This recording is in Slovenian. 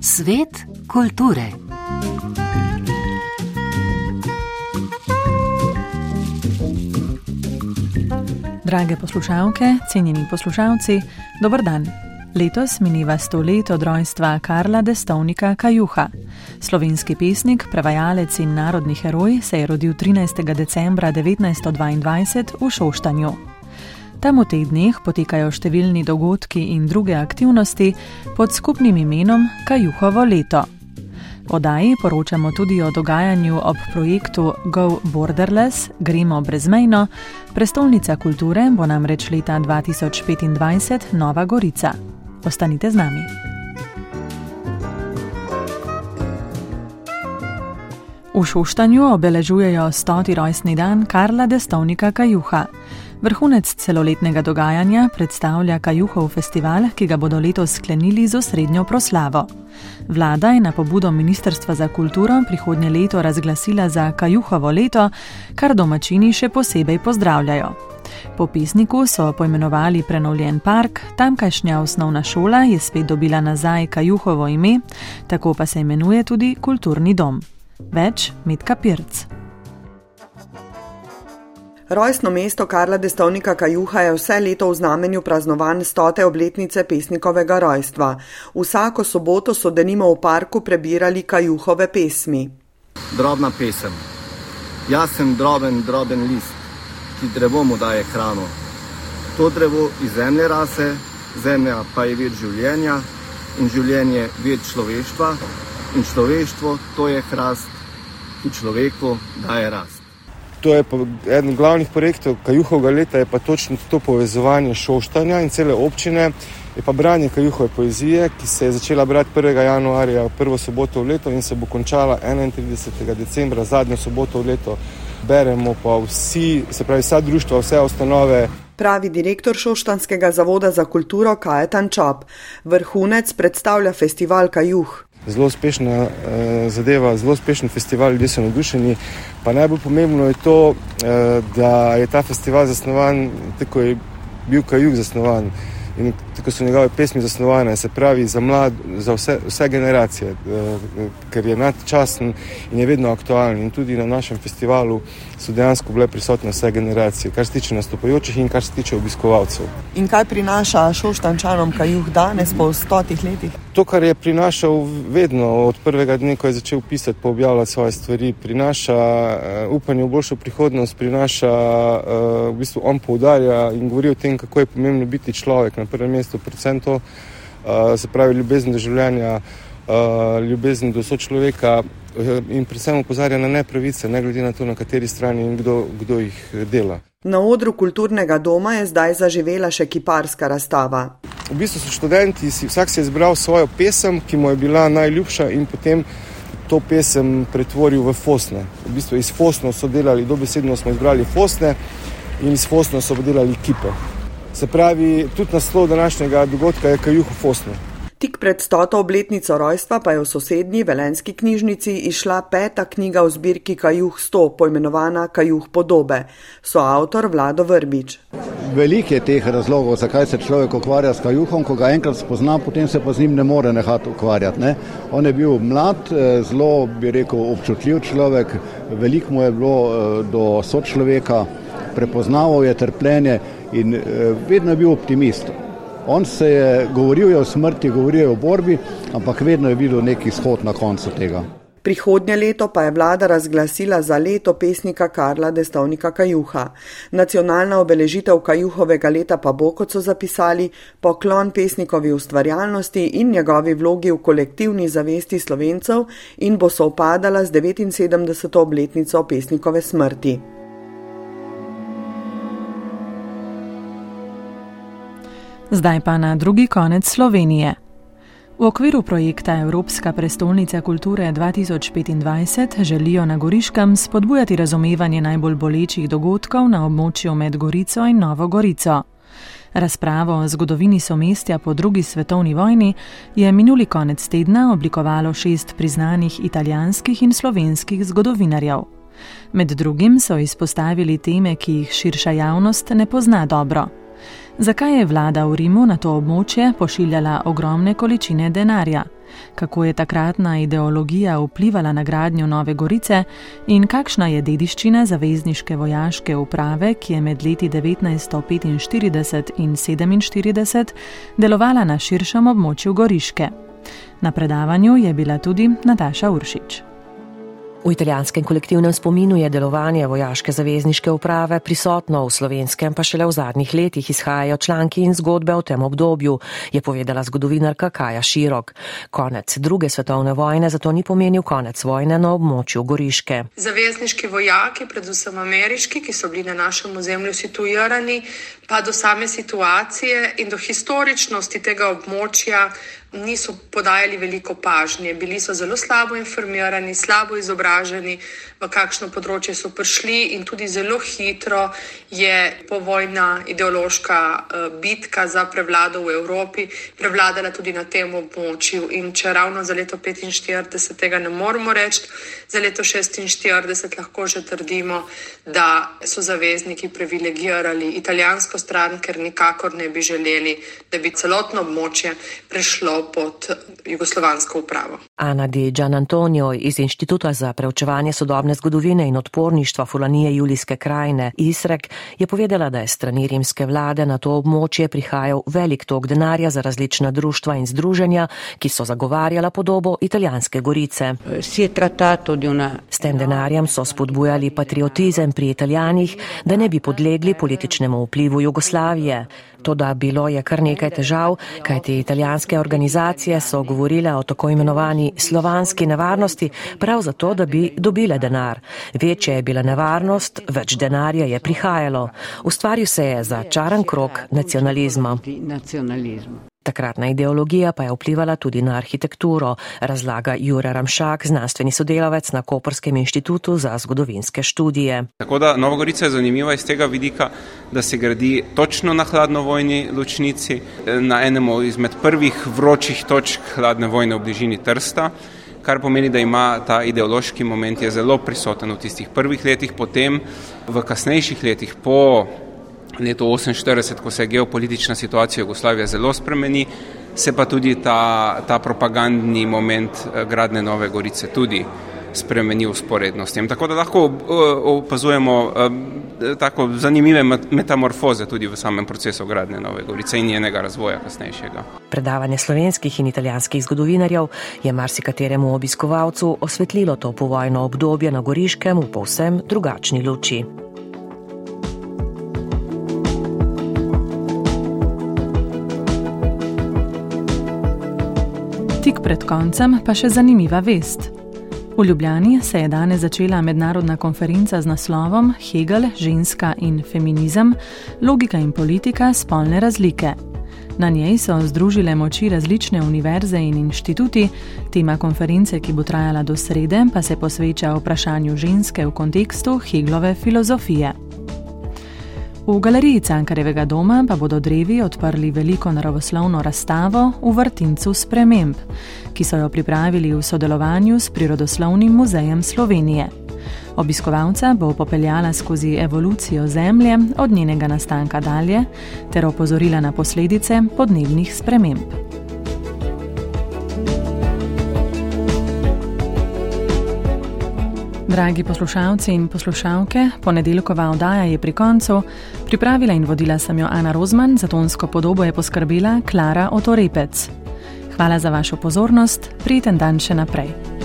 Svet kulture. Drage poslušalke, cenjeni poslušalci, dober dan. Letos mineva sto let od rojstva Karla Destovnika Kajuha. Slovenski pesnik, prevajalec in narodni heroj se je rodil 13. decembra 1922 v Šoštanju. Tam v teh dneh potekajo številni dogodki in druge aktivnosti pod skupnim imenom Kajuhovo leto. V oddaji poročamo tudi o dogajanju ob projektu Go Borderless, gremo brezmejno, prestolnica kulture bo namreč leta 2025 Nova Gorica. Ostanite z nami. V Šoštanju obeležujejo stoti rojstni dan Karla Destovnika Kajuha. Vrhunec celoletnega dogajanja predstavlja Kajuhov festival, ki ga bodo letos sklenili z osrednjo proslavo. Vlada je na pobudo Ministrstva za kulturo prihodnje leto razglasila za Kajuhovo leto, kar domačini še posebej pozdravljajo. Po pisniku so poimenovali prenovljen park, tamkajšnja osnovna šola je spet dobila nazaj Kajuhovo ime, tako pa se imenuje tudi kulturni dom. Več Mitka Pirc. Rojstno mesto Karla Destovnika Kajuha je vse leto v znamenju praznovan stote obletnice pesnikovega rojstva. Vsako soboto so denimo v parku prebirali Kajuhove pesmi. Drobna pesem. Jaz sem droben, droben list, ki drevo mu daje hrano. To drevo iz zemlje rase, zemlja pa je vir življenja in življenje vir človeštva in človeštvo to je hrast, ki človeku daje rast. To je eden glavnih projektov Kajuhovega leta, je pa točno to povezovanje šoštanja in cele občine, je pa branje Kajuhove poezije, ki se je začela brati 1. januarja, prvo soboto v leto in se bo končala 31. decembra, zadnjo soboto v leto. Beremo pa vsi, se pravi, vsa društva, vse ustanove. Pravi direktor Šoštanskega zavoda za kulturo Kajetan Čop. Vrhunec predstavlja festival Kajuh zelo uspešna uh, zadeva, zelo uspešen festival, ljudje so navdušeni. Pa najbolj pomembno je to, uh, da je ta festival zasnovan, tako je bil Kajuk zasnovan in tako so njegove pesmi zasnovane, se pravi za, mlad, za vse, vse generacije, uh, ker je nadčasen in je vedno aktualen. In tudi na našem festivalu so dejansko bile prisotne vse generacije, kar se tiče nastopajočih in kar se tiče obiskovalcev. In kaj prinaša šoštančanom Kajuh danes po stotih letih? To, kar je prinašal vedno od prvega dne, ko je začel pisati, pa objavljati svoje stvari, prinaša uh, upanje v boljšo prihodnost, prinaša, uh, v bistvu on poudarja in govori o tem, kako je pomembno biti človek na prvem mestu, predvsem to, uh, se pravi ljubezen do življenja, uh, ljubezen do sočloveka in predvsem opozarja na nepravice, ne glede na to, na kateri strani in kdo, kdo jih dela. Na odru kulturnega doma je zdaj zaživela še kiparska razstava. V bistvu so študenti, vsak si je izbral svojo pesem, ki mu je bila najljubša, in potem to pesem pretvoril v fosne. V bistvu iz fosno so delali, dobesedno smo izbrali fosne in iz fosno so delali kipe. Se pravi, tudi naslov današnjega dogodka je Kajuhu Fosno. Tik pred stoto obletnico rojstva pa je v sosednji velenski knjižnici išla peta knjiga v zbirki Kajuh 100, pojmenovana Kajuh podobe. So avtor Vlado Vrbič. Veliko je teh razlogov, zakaj se človek ukvarja s kajuhom, ko ga enkrat spozna, potem se pa z njim ne more nehati ukvarjati. Ne? On je bil mlad, eh, zelo bi rekel občutljiv človek, veliko mu je bilo eh, do sočloveka, prepoznaval je trpljenje in eh, vedno je bil optimist. On se je govoril je o smrti, govoril je o borbi, ampak vedno je videl neki izhod na koncu tega. Prihodnje leto pa je vlada razglasila za leto pesnika Karla Destovnika Kajuha. Nacionalna obeležitev Kajuhovega leta pa bo, kot so zapisali, poklon pesnikovi ustvarjalnosti in njegovi vlogi v kolektivni zavesti slovencev in bo sovpadala z 79. obletnico pesnikove smrti. Zdaj pa na drugi konec Slovenije. V okviru projekta Evropska prestolnica kulture 2025 želijo na Goriškem spodbujati razumevanje najbolj bolečih dogodkov na območju med Gorico in Novo Gorico. Razpravo o zgodovini somestja po drugi svetovni vojni je minuli konec tedna oblikovalo šest priznanih italijanskih in slovenskih zgodovinarjev. Med drugim so izpostavili teme, ki jih širša javnost ne pozna dobro. Zakaj je vlada v Rimu na to območje pošiljala ogromne količine denarja? Kako je takratna ideologija vplivala na gradnjo Nove Gorice in kakšna je dediščina zavezniške vojaške uprave, ki je med leti 1945 in 1947 delovala na širšem območju Goriške? Na predavanju je bila tudi Nataša Uršič. V italijanskem kolektivnem spominu je delovanje vojaške zavezniške uprave prisotno, v slovenskem pa šele v zadnjih letih izhajajo članki in zgodbe o tem obdobju, je povedala zgodovinarka Kaja Širok. Konec druge svetovne vojne zato ni pomenil konec vojne na območju Goriške. Zavezniški vojaki, predvsem ameriški, ki so bili na našem ozemlju situirani, pa do same situacije in do historičnosti tega območja niso podajali veliko pažnje. Bili so zelo slabo informirani, slabo izobraženi, v kakšno področje so prišli, in tudi zelo hitro je povojna ideološka uh, bitka za prevlado v Evropi prevladala tudi na tem območju. In če ravno za leto 45 tega ne moremo reči, za leto 46 lahko že trdimo, da so zavezniki privilegirali italijansko stran, ker nikakor ne bi želeli, da bi celotno območje prešlo pod jugoslovansko upravo. Ana Di Gian Antonio iz Inštituta za preučevanje sodobne zgodovine in odporništva Fulanije Julijske krajine Isrek je povedala, da je strani rimske vlade na to območje prihajal velik tok denarja za različna društva in združenja, ki so zagovarjala podobo italijanske gorice. S tem denarjem so spodbujali patriotizem pri italijanih, da ne bi podlegli političnemu vplivu Jugoslavije. Toda bilo je kar nekaj težav, kajti italijanske organizacije so govorile o tako imenovani slovanski nevarnosti prav zato, da bi dobile denar. Večja je bila nevarnost, več denarja je prihajalo. Ustvaril se je začaran krok nacionalizma. Takratna ideologija pa je vplivala tudi na arhitekturo, razlaga Jure Ramšak, znanstveni sodelavec na Koperskem inštitutu za zgodovinske študije. Tako da Novogorica je zanimiva iz tega vidika, da se gradi točno na hladnovojni ločnici, na enem izmed prvih vročih točk hladne vojne v bližini Trsta. Kar pomeni, da ima ta ideološki moment zelo prisoten v tistih prvih letih, potem v kasnejših letih, po letu 1948, ko se geopolitična situacija v Jugoslaviji zelo spremeni, se pa tudi ta, ta propagandni moment eh, gradne Nove Gorice tudi spremeni usporedno s tem. Tako da lahko eh, opazujemo eh, tako zanimive metamorfoze tudi v samem procesu gradne Nove Gorice in njenega razvoja kasnejšega. Predavanje slovenskih in italijanskih zgodovinarjev je marsikateremu obiskovalcu osvetlilo to povojno obdobje na Goriškem v povsem drugačni luči. Pred koncem pa še zanimiva vest. V Ljubljani se je danes začela mednarodna konferenca z naslovom Hegel, ženska in feminizem, logika in politika spolne razlike. Na njej so združile moči različne univerze in inštituti, tema konference, ki bo trajala do srede, pa se posveča vprašanju ženske v kontekstu Heglove filozofije. V galeriji Cankarevega doma pa bodo drevi odprli veliko naravoslovno razstavo v vrtincu sprememb, ki so jo pripravili v sodelovanju s Prirodoslovnim muzejem Slovenije. Obiskovalca bo popeljala skozi evolucijo Zemlje od njenega nastanka dalje ter opozorila na posledice podnebnih sprememb. Dragi poslušalci in poslušalke, ponedeljkova oddaja je pri koncu. Pripravila in vodila sem jo Ana Rozman, za tonsko podobo je poskrbela Klara Otorepec. Hvala za vašo pozornost, prijeten dan še naprej.